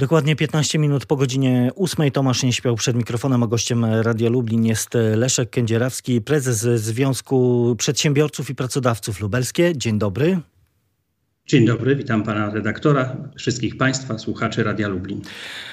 Dokładnie 15 minut po godzinie 8 Tomasz nie śpiał przed mikrofonem, a gościem Radia Lublin jest Leszek Kędzierawski, prezes Związku Przedsiębiorców i Pracodawców Lubelskie. Dzień dobry. Dzień dobry, witam pana redaktora, wszystkich państwa, słuchaczy Radia Lublin.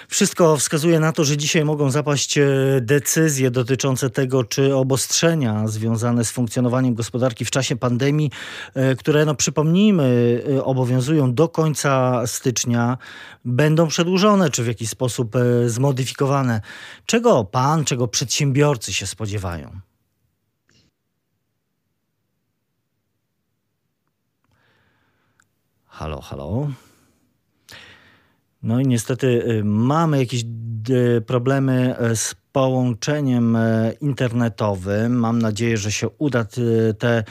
Wszystko wskazuje na to, że dzisiaj mogą zapaść e, decyzje dotyczące tego, czy obostrzenia związane z funkcjonowaniem gospodarki w czasie pandemii, e, które, no przypomnijmy, e, obowiązują do końca stycznia, będą przedłużone, czy w jakiś sposób zmodyfikowane. Czego pan, czego przedsiębiorcy się spodziewają? Halo, halo. No i niestety y, mamy jakieś y, problemy y, z połączeniem internetowym. Mam nadzieję, że się uda te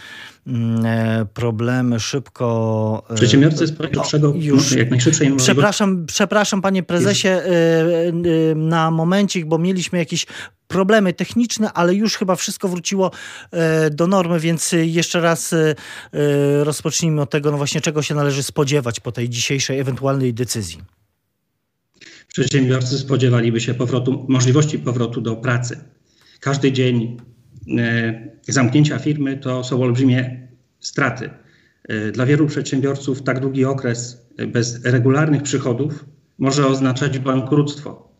mm, e, problemy szybko. Przedsiębiorcy z pierwszego już jak najszybciej. Przepraszam, przepraszam panie prezesie na momencik, bo mieliśmy jakieś problemy techniczne, ale już chyba wszystko wróciło e, do normy, więc jeszcze raz e, rozpocznijmy od tego, no właśnie czego się należy spodziewać po tej dzisiejszej ewentualnej decyzji. Przedsiębiorcy spodziewaliby się powrotu, możliwości powrotu do pracy. Każdy dzień e, zamknięcia firmy to są olbrzymie straty. Dla wielu przedsiębiorców tak długi okres bez regularnych przychodów może oznaczać bankructwo.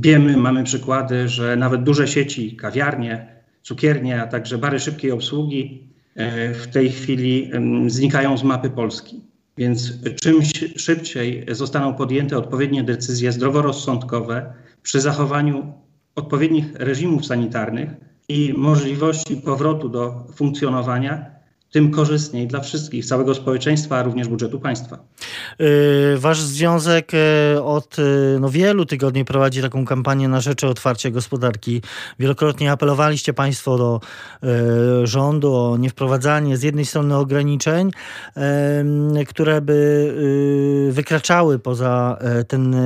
Wiemy, mamy przykłady, że nawet duże sieci, kawiarnie, cukiernie, a także bary szybkiej obsługi e, w tej chwili znikają z mapy Polski. Więc czym szybciej zostaną podjęte odpowiednie decyzje zdroworozsądkowe przy zachowaniu odpowiednich reżimów sanitarnych i możliwości powrotu do funkcjonowania, tym korzystniej dla wszystkich, całego społeczeństwa, a również budżetu państwa. Y, wasz związek y, od y, no, wielu tygodni prowadzi taką kampanię na rzecz otwarcia gospodarki. Wielokrotnie apelowaliście Państwo do rządu o niewprowadzanie z jednej strony ograniczeń, które by wykraczały poza ten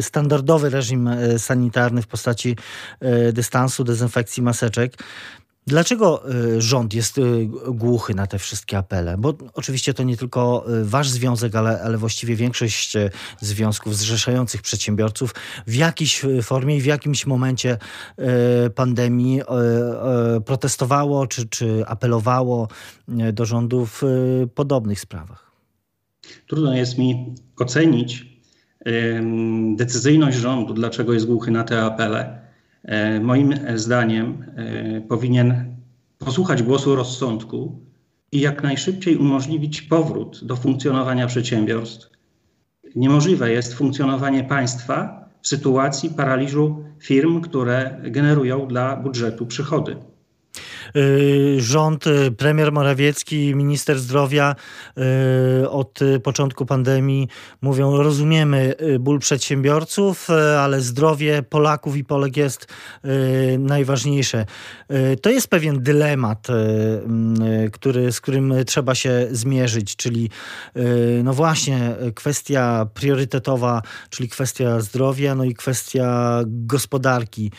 standardowy reżim sanitarny w postaci dystansu, dezynfekcji maseczek. Dlaczego y, rząd jest y, głuchy na te wszystkie apele? Bo oczywiście to nie tylko y, wasz związek, ale, ale właściwie większość związków zrzeszających przedsiębiorców w jakiejś formie i w jakimś momencie pandemii protestowało czy, czy apelowało do rządu w podobnych sprawach. Trudno jest mi ocenić decyzyjność rządu, dlaczego jest głuchy na te apele moim zdaniem e, powinien posłuchać głosu rozsądku i jak najszybciej umożliwić powrót do funkcjonowania przedsiębiorstw. Niemożliwe jest funkcjonowanie państwa w sytuacji paraliżu firm, które generują dla budżetu przychody. Y, rząd, y, premier Morawiecki, minister zdrowia y, od początku pandemii mówią, rozumiemy ból przedsiębiorców, ale zdrowie Polaków i Polek jest najważniejsze. To jest pewien dylemat, który, z którym trzeba się zmierzyć, czyli no właśnie kwestia priorytetowa, czyli kwestia zdrowia, no i kwestia gospodarki.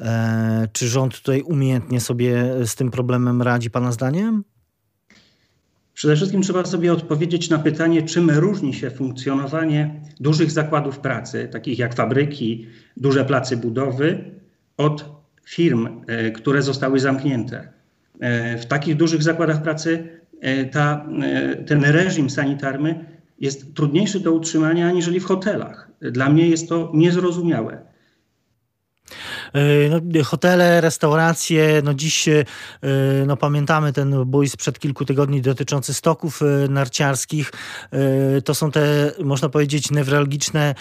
E, czy rząd tutaj umiejętnie sobie z tym problemem radzi Pana zdaniem? Przede wszystkim trzeba sobie odpowiedzieć na pytanie, czym różni się funkcjonowanie dużych zakładów pracy, takich jak fabryki, duże placy budowy, od firm, e, które zostały zamknięte. E, w takich dużych zakładach pracy ta, ten reżim sanitarny jest trudniejszy do utrzymania aniżeli w hotelach. Dla mnie jest to niezrozumiałe. E, no, hotele, restauracje, no dziś e, no, pamiętamy ten bój sprzed kilku tygodni dotyczący stoków e, narciarskich. To są te, można powiedzieć, newralgiczne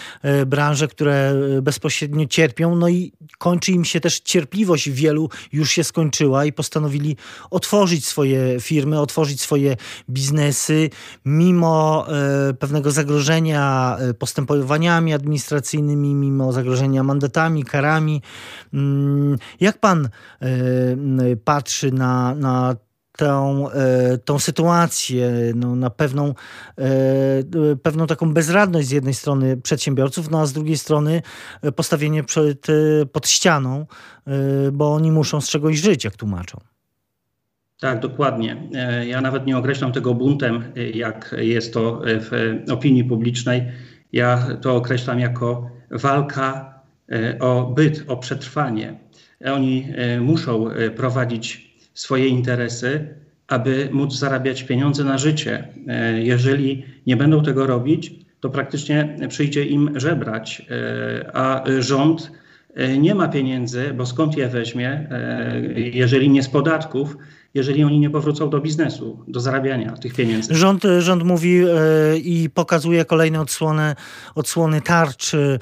branże, które bezpośrednio cierpią, no i kończy im się też cierpliwość wielu, już się skończyła i postanowili otworzyć swoje firmy, otworzyć swoje biznesy, mimo pewnego zagrożenia postępowaniami administracyjnymi, mimo zagrożenia mandatami, karami. Mm, jak pan e, patrzy na, na tą, e, tą sytuację, no, na pewną, e, pewną taką bezradność z jednej strony przedsiębiorców, no a z drugiej strony postawienie przed, pod ścianą, bo oni muszą z czegoś żyć, jak tłumaczą. Tak, dokładnie. Ja nawet nie określam tego buntem, jak jest to w opinii publicznej. Ja to określam jako walka o byt, o przetrwanie. Oni muszą prowadzić swoje interesy, aby móc zarabiać pieniądze na życie. Jeżeli nie będą tego robić, to praktycznie przyjdzie im żebrać, a rząd nie ma pieniędzy, bo skąd je weźmie, jeżeli nie z podatków, jeżeli oni nie powrócą do biznesu, do zarabiania tych pieniędzy. Rząd, rząd mówi e, i pokazuje kolejne odsłony, odsłony tarcz e,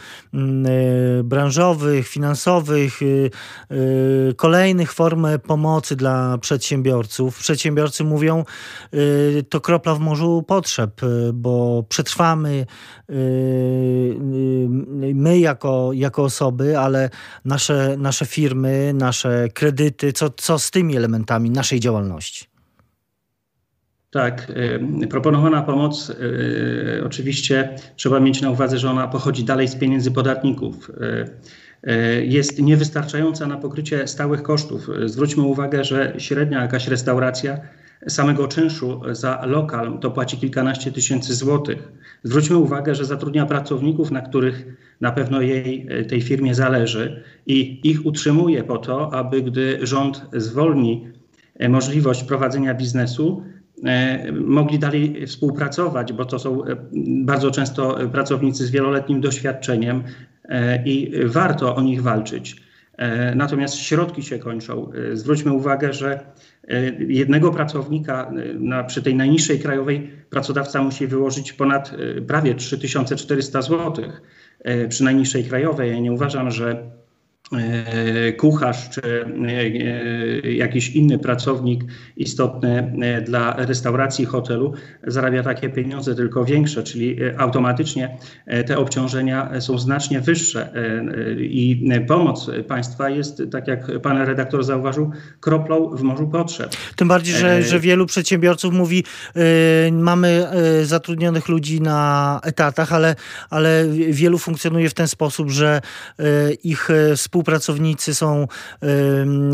branżowych, finansowych, e, kolejnych form pomocy dla przedsiębiorców. Przedsiębiorcy mówią, to kropla w morzu potrzeb, bo przetrwamy my jako, jako osoby, ale nasze, nasze firmy, nasze kredyty, co, co z tymi elementami naszej naszej działalności. Tak, y, proponowana pomoc y, oczywiście trzeba mieć na uwadze, że ona pochodzi dalej z pieniędzy podatników. Y, jest niewystarczająca na pokrycie stałych kosztów. Zwróćmy uwagę, że średnia jakaś restauracja samego czynszu za lokal to płaci kilkanaście tysięcy złotych. Zwróćmy uwagę, że zatrudnia pracowników, na których na pewno jej, tej firmie zależy i ich utrzymuje po to, aby gdy rząd zwolni możliwość prowadzenia biznesu, e, mogli dalej współpracować, bo to są e, bardzo często pracownicy z wieloletnim doświadczeniem i warto o nich walczyć. Natomiast środki się kończą. Zwróćmy uwagę, że jednego pracownika na, przy tej najniższej krajowej pracodawca musi wyłożyć ponad prawie 3400 zł przy najniższej krajowej. Ja nie uważam, że E, kucharz czy e, jakiś inny pracownik istotny e, dla restauracji, hotelu zarabia takie pieniądze, tylko większe, czyli automatycznie te obciążenia są znacznie wyższe i pomoc państwa jest, tak jak pan redaktor zauważył, kroplą w morzu potrzeb. Tym bardziej, że, że wielu przedsiębiorców mówi, mamy zatrudnionych ludzi na etatach, ale, ale wielu funkcjonuje w ten sposób, że ich współpracownicy współpracownicy są,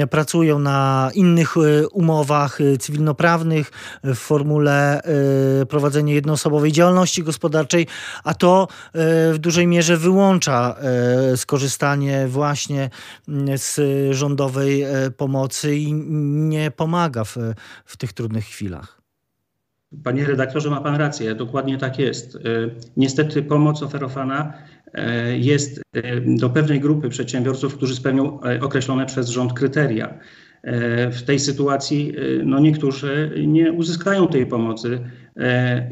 pracują na innych e, umowach e, cywilnoprawnych w formule e, prowadzenia jednoosobowej działalności gospodarczej, a to w dużej mierze wyłącza skorzystanie właśnie z rządowej pomocy i nie pomaga w, w tych trudnych chwilach. Panie redaktorze, ma Pan rację, dokładnie tak jest. Niestety pomoc oferowana E, jest e, do pewnej grupy przedsiębiorców, którzy spełnią e, określone przez rząd kryteria. W tej sytuacji no niektórzy nie uzyskają tej pomocy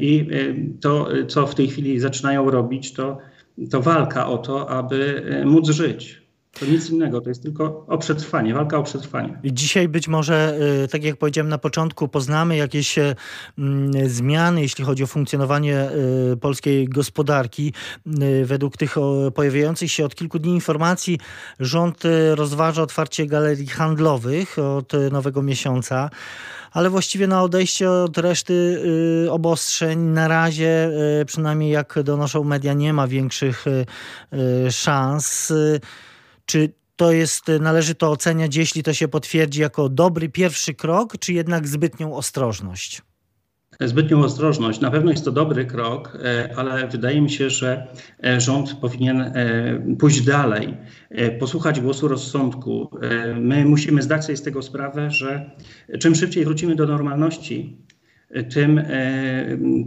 i to, co w tej chwili zaczynają robić, to, to walka o to, aby móc żyć. To nic innego, to jest tylko o przetrwanie, walka o przetrwanie. Dzisiaj być może, y, tak jak powiedziałem na początku, poznamy jakieś y, mm, zmiany, jeśli chodzi o funkcjonowanie y, polskiej gospodarki. Według tych pojawiających się od kilku dni informacji, rząd rozważa otwarcie galerii handlowych od nowego miesiąca ale właściwie na odejście od reszty obostrzeń na razie, przynajmniej jak donoszą media, nie ma większych szans. Czy to jest, należy to oceniać, jeśli to się potwierdzi jako dobry pierwszy krok, czy jednak zbytnią ostrożność? Zbytnią ostrożność. Na pewno jest to dobry krok, e, ale wydaje mi się, że e, rząd powinien e, pójść dalej, posłuchać głosu rozsądku. My musimy zdać sobie z tego sprawę, że czym szybciej wrócimy do normalności, tym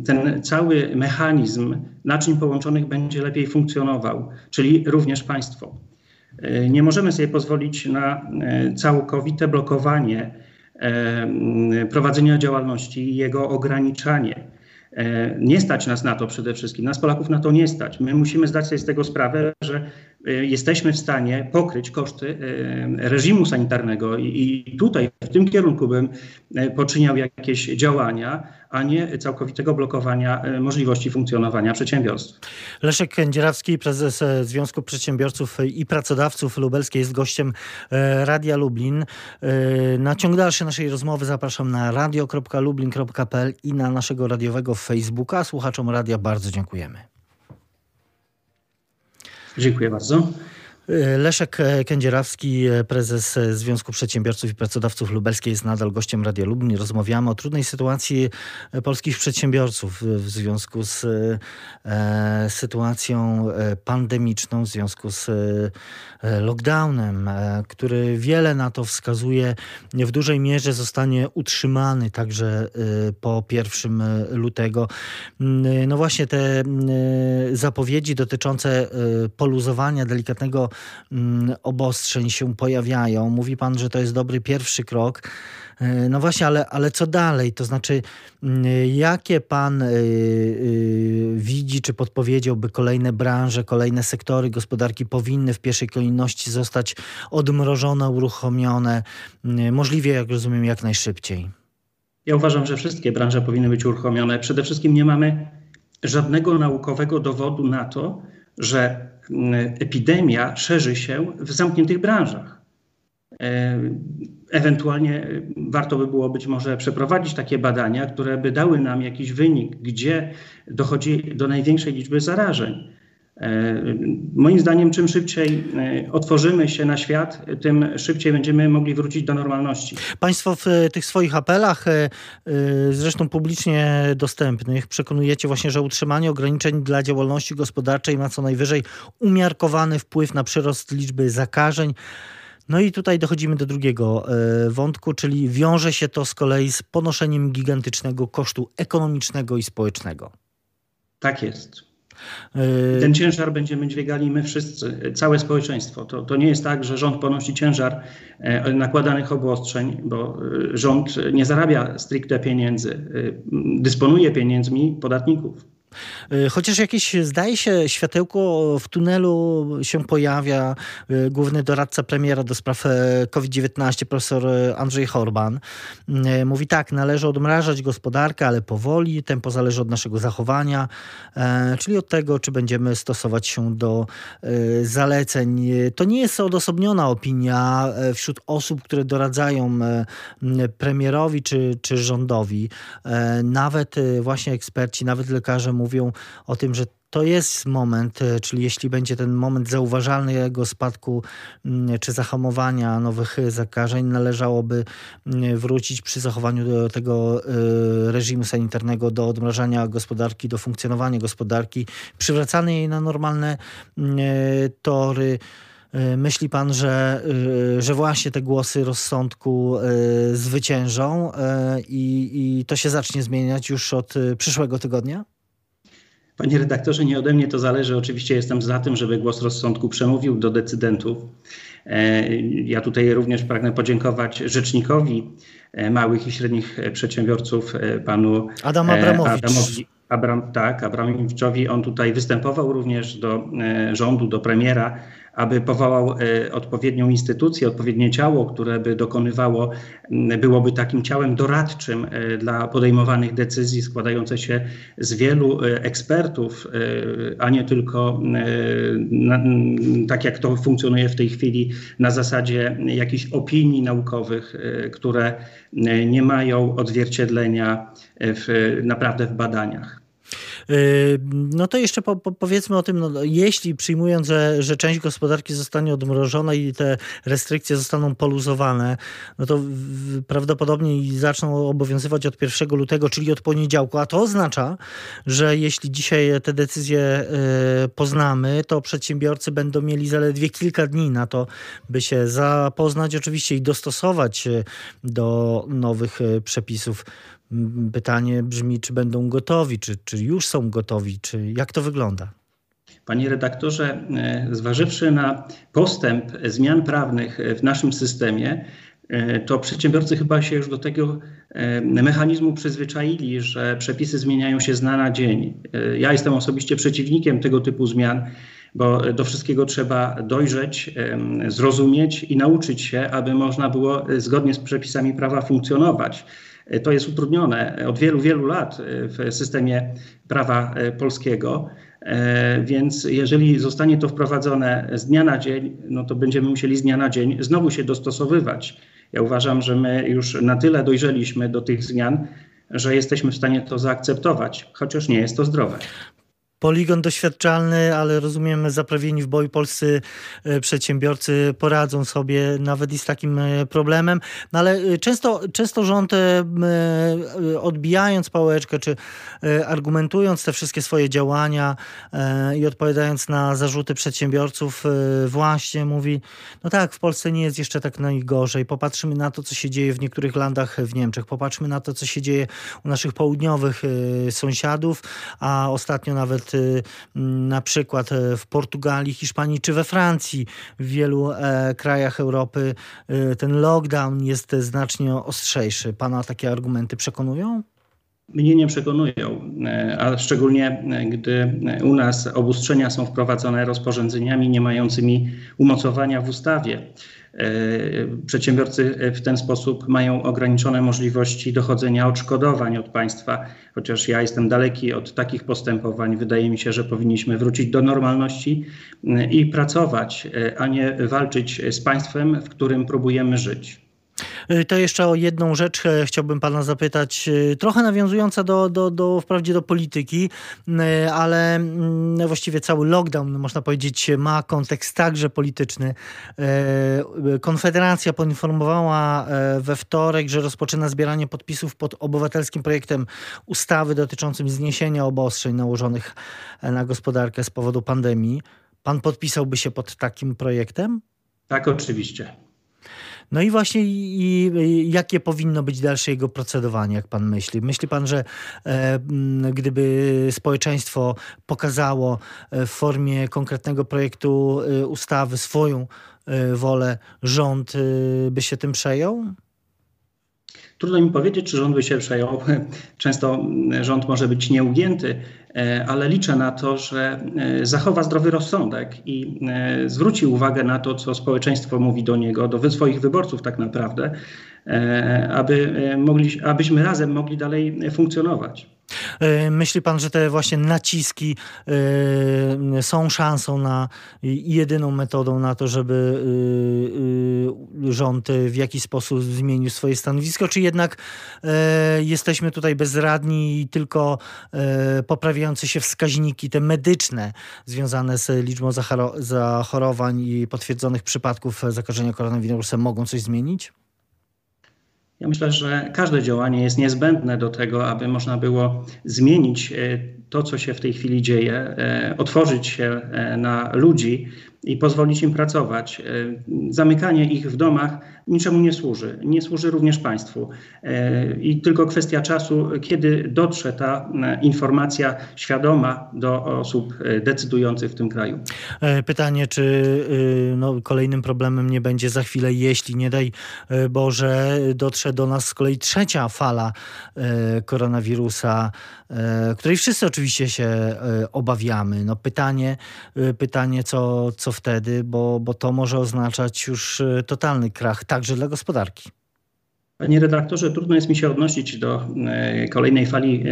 ten cały mechanizm naczyń połączonych będzie lepiej funkcjonował, czyli również państwo. E, nie możemy sobie pozwolić na e, całkowite blokowanie e, prowadzenia działalności i jego ograniczanie. Nie stać nas na to przede wszystkim, nas Polaków na to nie stać. My musimy zdać sobie z tego sprawę, że jesteśmy w stanie pokryć koszty reżimu sanitarnego i tutaj w tym kierunku bym poczyniał jakieś działania, a nie całkowitego blokowania e, możliwości funkcjonowania przedsiębiorstw. Leszek Kędzierawski, prezes e, Związku Przedsiębiorców i Pracodawców Lubelskiej jest gościem e, Radia Lublin. Na ciąg dalszy naszej rozmowy zapraszam na radio.lublin.pl i na naszego radiowego Facebooka. Słuchaczom radia bardzo dziękujemy. Dziękuję bardzo. Leszek Kędzierawski, prezes Związku Przedsiębiorców i Pracodawców Lubelskiej jest nadal gościem Radia Lublin. Rozmawiamy o trudnej sytuacji polskich przedsiębiorców w związku z e, sytuacją e, pandemiczną, w związku z e, lockdownem, który wiele na to wskazuje, w dużej mierze zostanie utrzymany także po 1 lutego. No właśnie te zapowiedzi dotyczące poluzowania delikatnego Mm, obostrzeń się pojawiają. Mówi pan, że to jest dobry pierwszy krok. E, no właśnie, ale, ale co dalej? To znaczy, mm, jakie pan y, y, widzi, czy podpowiedziałby kolejne branże, kolejne sektory gospodarki powinny w pierwszej kolejności zostać odmrożone, uruchomione, y, możliwie, jak rozumiem, jak najszybciej? Ja uważam, że wszystkie branże powinny być uruchomione. Przede wszystkim nie mamy żadnego naukowego dowodu na to, że epidemia szerzy się w zamkniętych branżach. E, ewentualnie warto by było być może przeprowadzić takie badania, które by dały nam jakiś wynik, gdzie dochodzi do największej liczby zarażeń. E, moim zdaniem, czym szybciej e, otworzymy się na świat, tym szybciej będziemy mogli wrócić do normalności. Państwo w tych swoich apelach, e, zresztą publicznie dostępnych, przekonujecie właśnie, że utrzymanie ograniczeń dla działalności gospodarczej ma co najwyżej umiarkowany wpływ na przyrost liczby zakażeń. No i tutaj dochodzimy do drugiego wątku, czyli wiąże się to z kolei z ponoszeniem gigantycznego kosztu ekonomicznego i społecznego. Tak jest. Yy, Ten ciężar będziemy dźwigali my wszyscy, całe społeczeństwo. To, to nie jest tak, że rząd ponosi ciężar e, nakładanych obostrzeń, bo e, rząd nie zarabia stricte pieniędzy, e, dysponuje pieniędzmi podatników. Y, chociaż jakieś, zdaje się, światełko w tunelu się pojawia. Y, główny doradca premiera do spraw e, COVID-19, profesor e, Andrzej Horban, y, mówi tak, należy odmrażać gospodarkę, ale powoli, tempo zależy od naszego zachowania, e, czyli od tego, czy będziemy stosować się do zaleceń. To nie jest odosobniona opinia wśród osób, które doradzają premierowi czy, czy rządowi. Nawet właśnie eksperci, nawet lekarze mówią, mówią o tym, że to jest moment, e, czyli jeśli będzie ten moment zauważalnego spadku mm, czy zahamowania nowych zakażeń, należałoby mm, wrócić przy zachowaniu do tego e, reżimu sanitarnego do odmrażania gospodarki, do funkcjonowania gospodarki, przywracania jej na normalne mm, e, tory. Myśli pan, że, że właśnie te głosy rozsądku zwyciężą i, i to się zacznie zmieniać już od przyszłego tygodnia? Panie redaktorze, nie ode mnie to zależy. Oczywiście jestem za tym, żeby głos rozsądku przemówił do decydentów. E, ja tutaj również pragnę podziękować rzecznikowi e, małych i średnich przedsiębiorców, e, panu Adam Abramowicz. Adamowi, Abram, tak, Abramowiczowi. On tutaj występował również do rządu, do premiera aby powołał e, odpowiednią instytucję, odpowiednie ciało, które by dokonywało, byłoby takim ciałem doradczym e, dla podejmowanych decyzji, składające się z wielu e, ekspertów, a nie tylko tak jak to funkcjonuje w tej chwili na zasadzie jakichś opinii naukowych, które nie mają odzwierciedlenia w, naprawdę w badaniach. Yy, no to jeszcze po, po, powiedzmy o tym, no, jeśli przyjmując, że, że część gospodarki zostanie odmrożona i te restrykcje zostaną poluzowane, no to w, prawdopodobnie zaczną obowiązywać od 1 lutego, czyli od poniedziałku, a to oznacza, że jeśli dzisiaj te decyzje yy, poznamy, to przedsiębiorcy będą mieli zaledwie kilka dni na to, by się zapoznać oczywiście i dostosować do nowych yy, przepisów. Pytanie brzmi, czy będą gotowi, czy, czy już są gotowi, czy jak to wygląda? Panie redaktorze, e, zważywszy na postęp zmian prawnych w naszym systemie, e, to przedsiębiorcy chyba się już do tego e, mechanizmu przyzwyczaili, że przepisy zmieniają się z dnia na dzień. Ja jestem osobiście przeciwnikiem tego typu zmian, bo do wszystkiego trzeba dojrzeć, zrozumieć i nauczyć się, aby można było zgodnie z przepisami prawa funkcjonować. To jest utrudnione od wielu, wielu lat w systemie prawa e, polskiego. E, więc jeżeli zostanie to wprowadzone z dnia na dzień, no to będziemy musieli z dnia na dzień znowu się dostosowywać. Ja uważam, że my już na tyle dojrzeliśmy do tych zmian, że jesteśmy w stanie to zaakceptować, chociaż nie jest to zdrowe. Poligon doświadczalny, ale rozumiem, zaprawieni w boju polscy przedsiębiorcy poradzą sobie nawet i z takim problemem. No ale często, często rząd odbijając pałeczkę, czy argumentując te wszystkie swoje działania i odpowiadając na zarzuty przedsiębiorców, właśnie mówi, no tak, w Polsce nie jest jeszcze tak najgorzej. Popatrzymy na to, co się dzieje w niektórych landach w Niemczech. Popatrzmy na to, co się dzieje u naszych południowych sąsiadów, a ostatnio nawet na przykład y, w Portugalii, Hiszpanii czy we Francji, w wielu e, krajach Europy ten lockdown jest znacznie ostrzejszy. Pana takie argumenty przekonują? Mnie nie przekonują, e, a szczególnie e, gdy u nas obustrzenia są wprowadzone rozporządzeniami nie mającymi umocowania w ustawie. E, przedsiębiorcy w ten sposób mają ograniczone możliwości dochodzenia odszkodowań od państwa, chociaż ja jestem daleki od takich postępowań. Wydaje mi się, że powinniśmy wrócić do normalności i pracować, a nie walczyć z państwem, w którym próbujemy żyć. Y, to jeszcze o jedną rzecz e, chciałbym pana zapytać, y, trochę nawiązująca do, do, do wprawdzie do polityki, y, ale mm, właściwie cały lockdown, można powiedzieć, ma kontekst także polityczny. E, Konfederacja poinformowała e, we wtorek, że rozpoczyna zbieranie podpisów pod obywatelskim projektem ustawy dotyczącym zniesienia obostrzeń nałożonych na gospodarkę z powodu pandemii. Pan podpisałby się pod takim projektem? Tak, oczywiście. No i właśnie i, i jakie powinno być dalsze jego procedowanie, jak pan myśli? Myśli pan, że e, gdyby społeczeństwo pokazało e, w formie konkretnego projektu e, ustawy swoją e, wolę, rząd by się tym przejął? Trudno mi powiedzieć, czy rząd by się przejął. Często rząd może być nieugięty, e, ale liczę na to, że e, zachowa zdrowy rozsądek i e, zwróci uwagę na to, co społeczeństwo mówi do niego, do swoich wyborców tak naprawdę, aby mogli, abyśmy razem mogli dalej funkcjonować. E, myśli pan, że te właśnie naciski e, są szansą na jedyną metodą na to, żeby e, rząd w jakiś sposób zmienił swoje stanowisko, czy jednak jesteśmy tutaj bezradni i tylko poprawiające się wskaźniki, te medyczne, związane z liczbą zachorowań i potwierdzonych przypadków zakażenia koronawirusem mogą coś zmienić? Ja myślę, że każde działanie jest niezbędne do tego, aby można było zmienić e, to, co się w tej chwili dzieje, e, otworzyć się e, na ludzi i pozwolić im pracować. Zamykanie ich w domach niczemu nie służy. Nie służy również państwu. I tylko kwestia czasu, kiedy dotrze ta informacja świadoma do osób decydujących w tym kraju. Pytanie, czy no, kolejnym problemem nie będzie za chwilę, jeśli nie daj Boże, dotrze do nas z kolei trzecia fala koronawirusa, której wszyscy oczywiście się e, obawiamy. No pytanie, e, pytanie co, co wtedy, bo, bo to może oznaczać już e, totalny krach także dla gospodarki. Panie redaktorze, trudno jest mi się odnosić do kolejnej fali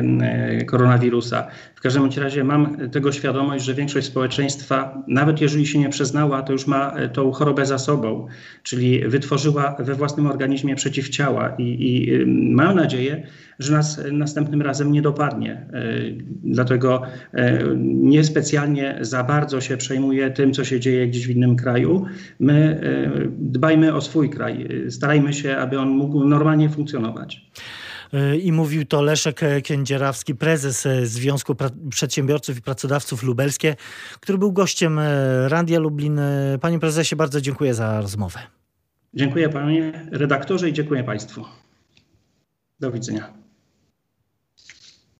koronawirusa. W każdym razie mam tego świadomość, że większość społeczeństwa, nawet jeżeli się nie przyznała, to już ma tą chorobę za sobą, czyli wytworzyła we własnym organizmie przeciwciała i, i mam nadzieję, że nas następnym razem nie dopadnie. E, dlatego e, niespecjalnie za bardzo się przejmuję tym, co się dzieje gdzieś w innym kraju. My e, dbajmy o swój kraj, starajmy się, aby on mógł normalnie funkcjonować. I mówił to Leszek Kędzierawski, prezes Związku Przedsiębiorców i Pracodawców Lubelskie, który był gościem Radia Lublin. Panie prezesie, bardzo dziękuję za rozmowę. Dziękuję panie redaktorze i dziękuję państwu. Do widzenia.